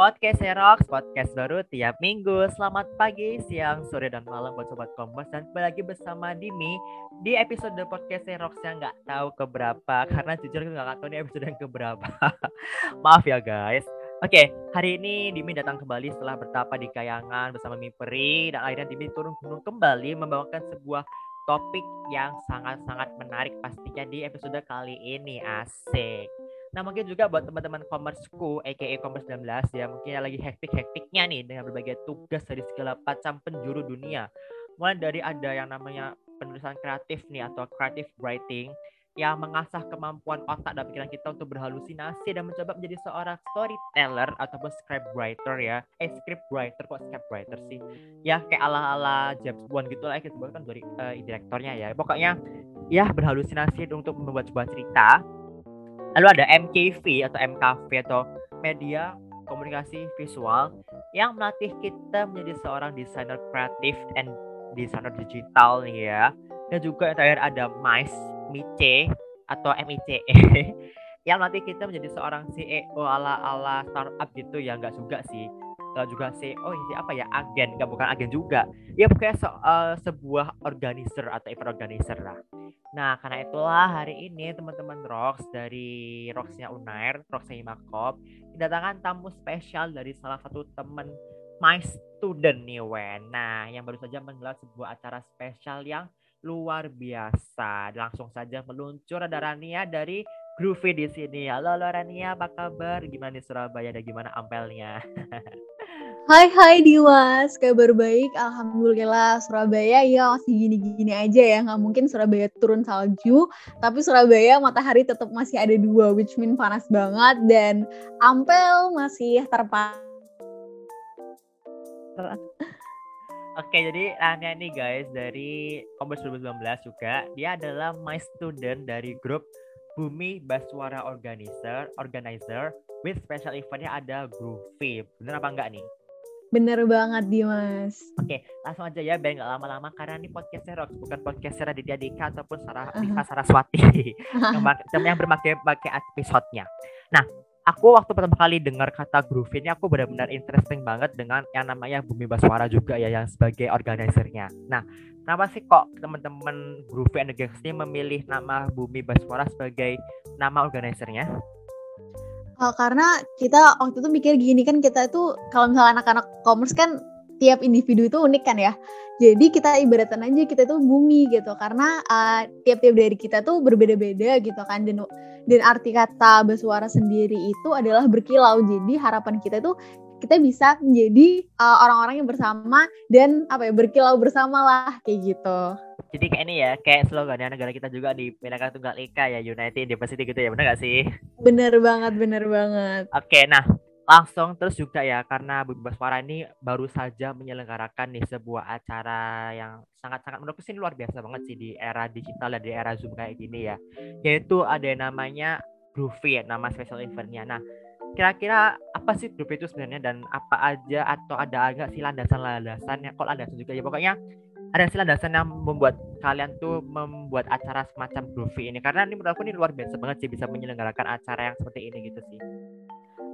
Podcast Rocks, podcast baru tiap minggu. Selamat pagi, siang, sore, dan malam buat Sobat Kompas. Dan kembali lagi bersama Dimi di episode Podcast Rocks yang nggak tahu keberapa. Karena jujur gue nggak tahu ini episode yang keberapa. Maaf ya guys. Oke, hari ini Dimi datang kembali setelah bertapa di Kayangan bersama Miperi. Dan akhirnya Dimi turun gunung kembali membawakan sebuah topik yang sangat-sangat menarik pastinya di episode kali ini. Asik. Nah mungkin juga buat teman-teman commerceku, aka commerce 19 ya mungkin yang lagi hektik-hektiknya nih dengan berbagai tugas dari segala macam penjuru dunia. Mulai dari ada yang namanya penulisan kreatif nih atau creative writing yang mengasah kemampuan otak dan pikiran kita untuk berhalusinasi dan mencoba menjadi seorang storyteller ataupun script writer ya. Eh script writer kok script writer sih? Ya kayak ala-ala James Bond gitu lah kita kan dari uh, direktornya ya. Pokoknya ya berhalusinasi untuk membuat sebuah cerita Lalu ada MKV atau MKV atau media komunikasi visual yang melatih kita menjadi seorang desainer kreatif dan desainer digital nih ya. Dan juga yang terakhir ada MICE, MICE atau MICE yang melatih kita menjadi seorang CEO ala-ala startup gitu ya. Nggak juga sih. Uh, juga CEO ini apa ya? Agen nggak bukan agen juga. Ya pokoknya se uh, sebuah organizer atau event organizer lah nah karena itulah hari ini teman-teman Rox dari Roxnya Unair Roxnya Imakop kedatangan tamu spesial dari salah satu teman my student nih Wen nah yang baru saja menggelar sebuah acara spesial yang luar biasa langsung saja meluncur ada Rania dari Groovy di sini. Halo, halo Rania, apa kabar? Gimana di Surabaya dan gimana ampelnya? Hai hai Dimas, kabar baik. Alhamdulillah Surabaya ya masih gini-gini aja ya. Nggak mungkin Surabaya turun salju, tapi Surabaya matahari tetap masih ada dua, which mean panas banget dan Ampel masih terpapar. Oke, jadi Rania nih guys dari Kombes 2019 juga. Dia adalah my student dari grup Bumi Baswara Organizer, Organizer with special eventnya ada Groovy. Bener apa enggak nih? Bener banget Dimas. Oke, langsung aja ya biar nggak lama-lama karena ini podcast Rox bukan podcast Raditya Dika ataupun Sarah Dika Saraswati yang, yang bermakai pakai episodenya. Nah, aku waktu pertama kali dengar kata groove ini aku benar-benar interesting banget dengan yang namanya Bumi Baswara juga ya yang sebagai organisernya. Nah, kenapa sih kok teman-teman Groove and the Gangs ini memilih nama Bumi Baswara sebagai nama organisernya? Uh, karena kita waktu itu mikir gini kan kita itu kalau misalnya anak-anak commerce kan tiap individu itu unik kan ya. Jadi kita ibaratkan aja kita itu bumi gitu karena uh, tiap-tiap dari kita tuh berbeda-beda gitu kan dan dan arti kata bersuara sendiri itu adalah berkilau. Jadi harapan kita itu kita bisa menjadi uh, orang-orang uh, yang bersama dan apa ya berkilau bersama lah kayak gitu. Jadi kayak ini ya, kayak slogannya negara kita juga di Bineka Tunggal Ika ya, United Diversity gitu ya, bener gak sih? Bener banget, bener banget. Oke, nah langsung terus juga ya, karena Bumi Baswara ini baru saja menyelenggarakan nih sebuah acara yang sangat-sangat menurutku sih luar biasa banget sih di era digital dan di era Zoom kayak gini ya. Yaitu ada yang namanya Groovy ya, nama special eventnya. Nah, kira-kira apa sih Groovy itu sebenarnya dan apa aja atau ada agak sih landasan-landasannya? Kok landasan juga ya, pokoknya ada sih landasan yang membuat kalian tuh membuat acara semacam groovy ini karena ini menurut aku ini luar biasa banget sih bisa menyelenggarakan acara yang seperti ini gitu sih.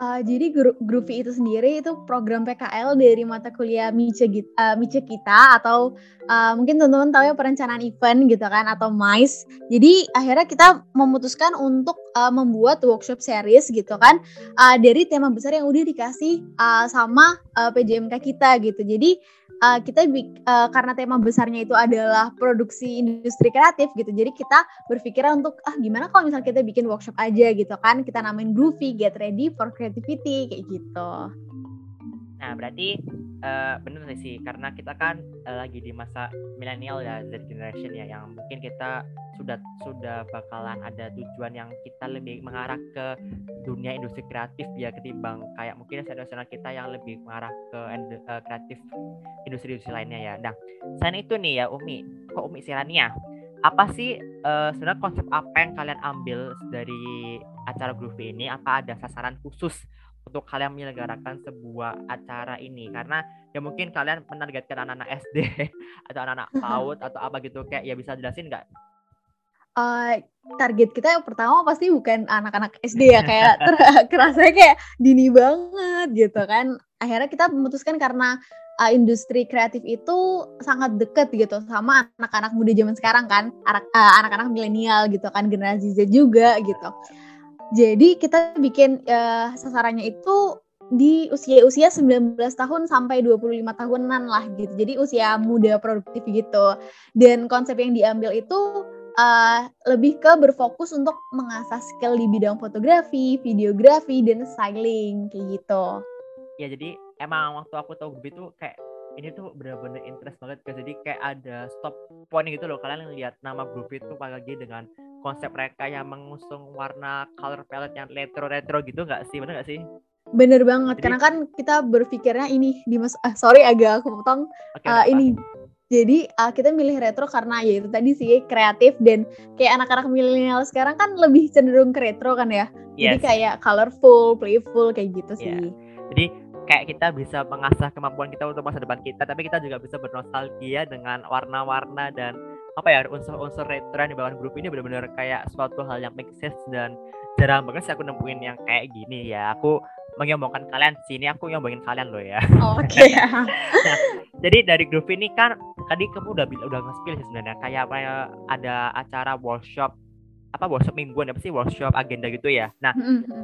Uh, jadi Groovy itu sendiri itu program PKL dari mata kuliah Mice, uh, Mice kita atau uh, mungkin teman-teman tahu ya perencanaan event gitu kan atau MICE. Jadi akhirnya kita memutuskan untuk uh, membuat workshop series gitu kan uh, dari tema besar yang udah dikasih uh, sama uh, PJMK kita gitu. Jadi uh, kita uh, karena tema besarnya itu adalah produksi industri kreatif gitu. Jadi kita berpikir untuk ah gimana kalau misalnya kita bikin workshop aja gitu kan. Kita namain Groovy Get Ready for Creativity kayak gitu. Nah, berarti uh, bener sih karena kita kan uh, lagi di masa milenial ya Z generation ya yang mungkin kita sudah sudah bakalan ada tujuan yang kita lebih mengarah ke dunia industri kreatif ya ketimbang kayak mungkin nasional kita yang lebih mengarah ke uh, kreatif industri-industri lainnya ya. Nah, selain itu nih ya Umi, kok Umi Sirania, apa sih uh, sebenarnya konsep apa yang kalian ambil dari acara Groovy ini? Apa ada sasaran khusus untuk kalian menyelenggarakan sebuah acara ini karena ya mungkin kalian menargetkan anak-anak SD atau anak-anak PAUD atau apa gitu kayak ya bisa jelasin nggak? Uh, target kita yang pertama pasti bukan anak-anak SD ya kayak ter kerasa kayak dini banget gitu kan akhirnya kita memutuskan karena uh, industri kreatif itu sangat deket gitu sama anak-anak muda zaman sekarang kan anak anak-anak milenial gitu kan generasi Z juga gitu jadi kita bikin uh, sasarannya itu di usia-usia 19 tahun sampai 25 tahunan lah gitu. Jadi usia muda produktif gitu. Dan konsep yang diambil itu uh, lebih ke berfokus untuk mengasah skill di bidang fotografi, videografi, dan styling kayak gitu. Ya jadi emang waktu aku tahu grup itu kayak ini tuh bener-bener interest banget guys. Jadi kayak ada stop point gitu loh. Kalian lihat nama grup itu apalagi dengan konsep mereka yang mengusung warna color palette yang retro-retro gitu nggak sih? Bener nggak sih? Bener banget, Jadi, karena kan kita berpikirnya ini di mas, ah, sorry agak aku potong okay, uh, ini jadi uh, kita milih retro karena ya itu tadi sih kreatif dan kayak anak-anak milenial sekarang kan lebih cenderung ke retro kan ya. Yes. Jadi kayak colorful, playful kayak gitu sih. Yeah. Jadi kayak kita bisa mengasah kemampuan kita untuk masa depan kita, tapi kita juga bisa bernostalgia dengan warna-warna dan apa ya unsur-unsur retro yang di bawah grup ini benar-benar kayak suatu hal yang make sense dan jarang banget sih aku nemuin yang kayak gini ya. Aku menyombongkan kalian sini aku nyombongin kalian loh ya. Oke. Okay. nah, jadi dari grup ini kan tadi kamu udah udah nge-spill sih sebenarnya kayak apa ya, ada acara workshop apa workshop mingguan apa sih workshop agenda gitu ya. Nah,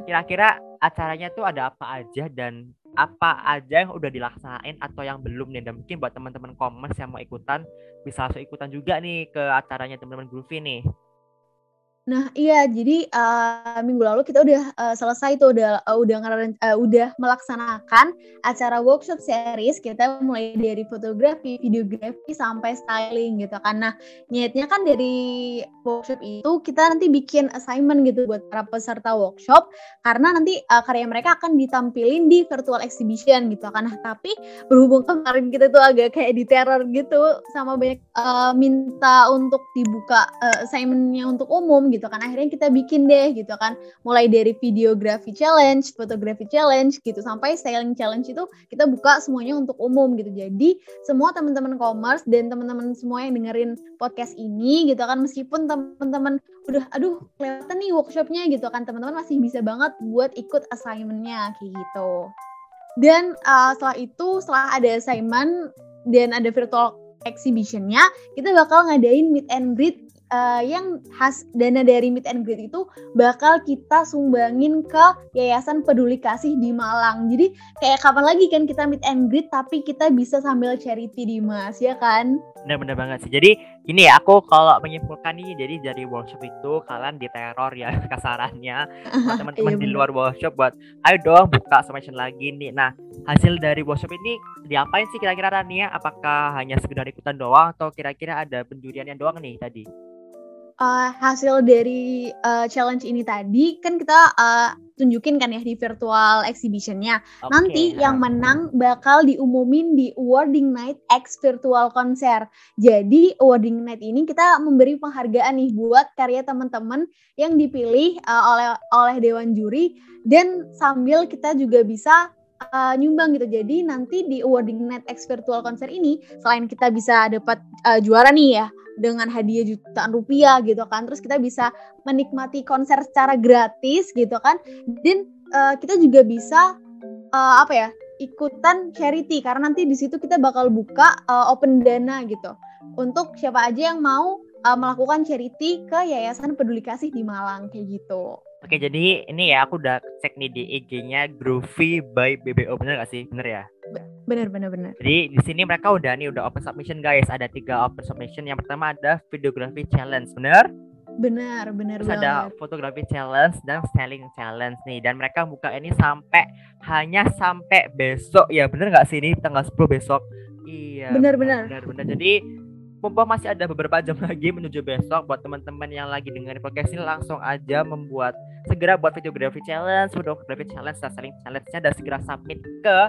kira-kira acaranya tuh ada apa aja dan apa aja yang udah dilaksanain atau yang belum nih dan mungkin buat teman-teman commerce yang mau ikutan bisa langsung ikutan juga nih ke acaranya teman-teman Groovy nih. Nah, iya, jadi uh, minggu lalu kita udah uh, selesai tuh udah uh, udah uh, udah melaksanakan acara workshop series kita mulai dari fotografi, videografi sampai styling gitu kan. Nah, niatnya kan dari workshop itu kita nanti bikin assignment gitu buat para peserta workshop karena nanti uh, karya mereka akan ditampilin di virtual exhibition gitu kan. Nah, tapi berhubung kemarin kita tuh agak kayak di teror gitu sama banyak uh, minta untuk dibuka uh, assignmentnya untuk umum gitu gitu kan. Akhirnya kita bikin deh gitu kan. Mulai dari videografi challenge fotografi challenge gitu. Sampai styling challenge itu kita buka semuanya untuk umum gitu. Jadi semua teman-teman commerce dan teman-teman semua yang dengerin podcast ini gitu kan. Meskipun teman-teman udah aduh kelihatan nih workshopnya gitu kan. Teman-teman masih bisa banget buat ikut assignmentnya kayak gitu. Dan uh, setelah itu setelah ada assignment dan ada virtual exhibitionnya kita bakal ngadain meet and greet uh, yang khas dana dari meet and greet itu bakal kita sumbangin ke Yayasan Peduli Kasih di Malang. Jadi kayak kapan lagi kan kita meet and greet tapi kita bisa sambil charity di Mas, ya kan? Bener-bener banget sih. Jadi ini ya aku kalau menyimpulkan nih jadi dari workshop itu kalian diteror ya kasarannya teman-teman iya, di luar workshop buat ayo dong buka submission lagi nih. Nah hasil dari workshop ini diapain sih kira-kira Rania? Apakah hanya sekedar ikutan doang atau kira-kira ada penjurian yang doang nih tadi? Uh, hasil dari uh, challenge ini tadi kan kita uh, tunjukin kan ya di virtual exhibitionnya. Okay. Nanti yang menang bakal diumumin di awarding night X virtual konser. Jadi awarding night ini kita memberi penghargaan nih buat karya teman-teman yang dipilih uh, oleh oleh dewan juri dan sambil kita juga bisa uh, nyumbang gitu. Jadi nanti di awarding night X virtual konser ini selain kita bisa dapat uh, juara nih ya dengan hadiah jutaan rupiah gitu kan terus kita bisa menikmati konser secara gratis gitu kan dan uh, kita juga bisa uh, apa ya ikutan charity karena nanti di situ kita bakal buka uh, open dana gitu untuk siapa aja yang mau uh, melakukan charity ke Yayasan Peduli Kasih di Malang kayak gitu. Oke, jadi ini ya aku udah cek nih di IG-nya Groovy by BBO bener gak sih? Bener ya? Bener, bener, bener. Jadi di sini mereka udah nih udah open submission guys. Ada tiga open submission. Yang pertama ada videography challenge, bener? Benar, benar Terus ada fotografi challenge dan styling challenge nih. Dan mereka buka ini sampai hanya sampai besok ya. Bener gak sih ini tanggal 10 besok? Iya. Bener, bener. Bener, bener. Jadi mumpung masih ada beberapa jam lagi menuju besok buat teman-teman yang lagi dengerin podcast ini langsung aja membuat segera buat videography challenge, videography challenge, dan saling challenge-nya dan segera submit ke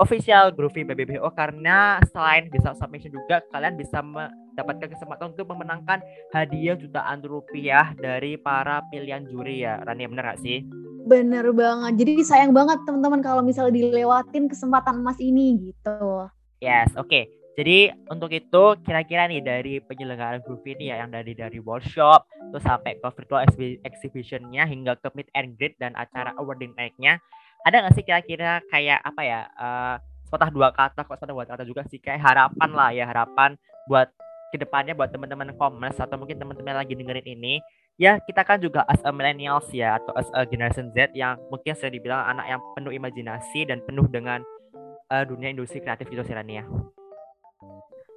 official Groovy BBBO karena selain bisa submission juga kalian bisa mendapatkan kesempatan untuk memenangkan hadiah jutaan rupiah dari para pilihan juri ya Rani bener gak sih? Bener banget jadi sayang banget teman-teman kalau misalnya dilewatin kesempatan emas ini gitu Yes oke okay. Jadi untuk itu kira-kira nih dari penyelenggaraan grup ini ya yang dari dari workshop terus sampai ke virtual exhibitionnya hingga ke meet and greet dan acara awarding night-nya ada nggak sih kira-kira kayak apa ya uh, sepatah dua kata kok sepatah dua kata juga sih kayak harapan lah ya harapan buat ke depannya buat teman-teman commerce atau mungkin teman-teman lagi dengerin ini ya kita kan juga as a millennials ya atau as a generation Z yang mungkin saya dibilang anak yang penuh imajinasi dan penuh dengan uh, dunia industri kreatif gitu sih.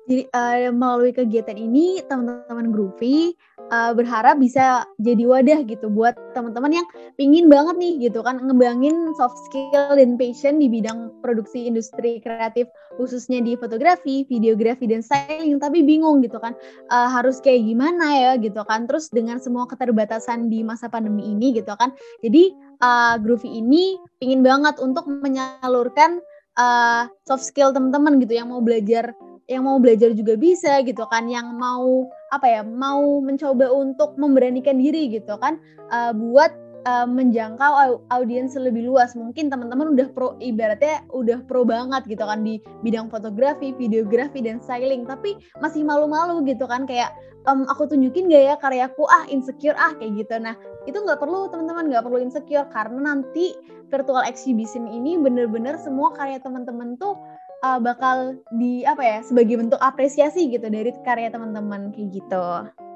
Jadi uh, melalui kegiatan ini teman-teman Groovy uh, berharap bisa jadi wadah gitu buat teman-teman yang pingin banget nih gitu kan ngembangin soft skill dan passion di bidang produksi industri kreatif khususnya di fotografi, videografi dan styling. Tapi bingung gitu kan uh, harus kayak gimana ya gitu kan. Terus dengan semua keterbatasan di masa pandemi ini gitu kan. Jadi uh, Groovy ini pingin banget untuk menyalurkan uh, soft skill teman-teman gitu yang mau belajar yang mau belajar juga bisa gitu kan yang mau apa ya mau mencoba untuk memberanikan diri gitu kan uh, buat uh, menjangkau audiens lebih luas. Mungkin teman-teman udah pro ibaratnya udah pro banget gitu kan di bidang fotografi videografi dan styling. Tapi masih malu-malu gitu kan kayak um, aku tunjukin gak ya karyaku? Ah insecure ah kayak gitu. Nah itu nggak perlu teman-teman nggak perlu insecure. Karena nanti virtual exhibition ini bener-bener semua karya teman-teman tuh uh, bakal di apa ya sebagai bentuk apresiasi gitu dari karya teman-teman kayak gitu.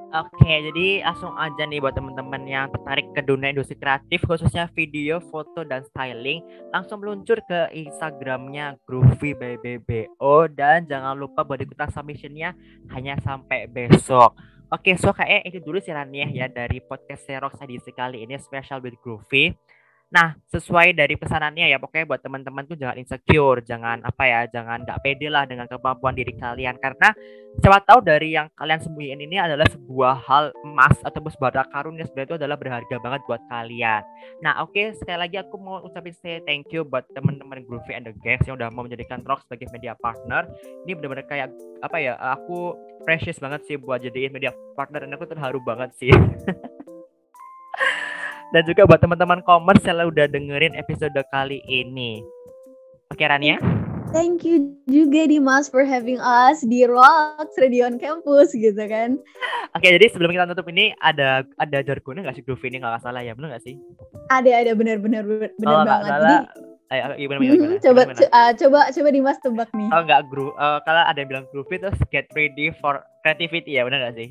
Oke, jadi langsung aja nih buat teman-teman yang tertarik ke dunia industri kreatif khususnya video, foto dan styling, langsung meluncur ke Instagramnya Groovy by BBO dan jangan lupa buat ikutan submissionnya hanya sampai besok. Oke, so kayak itu dulu sih ya dari podcast Xerox edisi kali ini special with Groovy. Nah, sesuai dari pesanannya ya, pokoknya buat teman-teman tuh jangan insecure, jangan apa ya, jangan nggak pede lah dengan kemampuan diri kalian karena siapa tahu dari yang kalian sembunyiin ini adalah sebuah hal emas atau sebuah karun yang sebenarnya itu adalah berharga banget buat kalian. Nah, oke, okay, sekali lagi aku mau ucapin say thank you buat teman-teman Groovy and the Gangs yang udah mau menjadikan Rock sebagai media partner. Ini benar-benar kayak apa ya, aku precious banget sih buat jadiin media partner dan aku terharu banget sih. dan juga buat teman-teman commerce yang udah dengerin episode kali ini. Oke Rania? Thank you juga Dimas for having us di Rocks Radio on Campus gitu kan. Oke, jadi sebelum kita tutup ini ada ada jargonnya nggak sih groove ini nggak salah ya, benar nggak sih? Ada ada benar-benar benar oh, banget. Salah, jadi Ayo, gimana, gimana, gimana, coba gimana? Uh, coba coba Dimas tebak nih. Oh enggak, groove. Uh, kalau ada yang bilang groove itu get ready for creativity ya, benar nggak sih?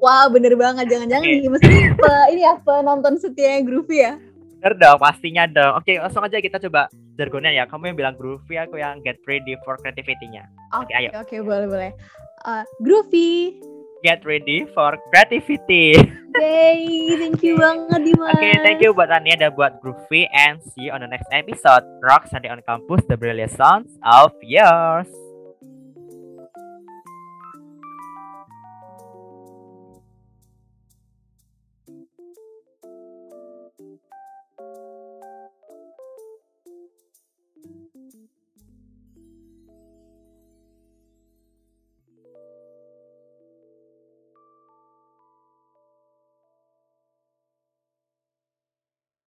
Wah bener banget, jangan-jangan okay. nih mesti pe, ini apa nonton setia Groovy ya? Bener dong, pastinya dong. Oke, langsung aja kita coba jargonnya ya. Kamu yang bilang Groovy, aku yang get ready for creativity-nya. Oke, okay, ayo. Oke, okay, boleh boleh. Uh, groovy. Get ready for creativity. Yay, thank you banget Dimas. Oke, okay, thank you buat Ania dan buat Groovy and see you on the next episode. Rock Sunday on Campus, the brilliant sounds of yours.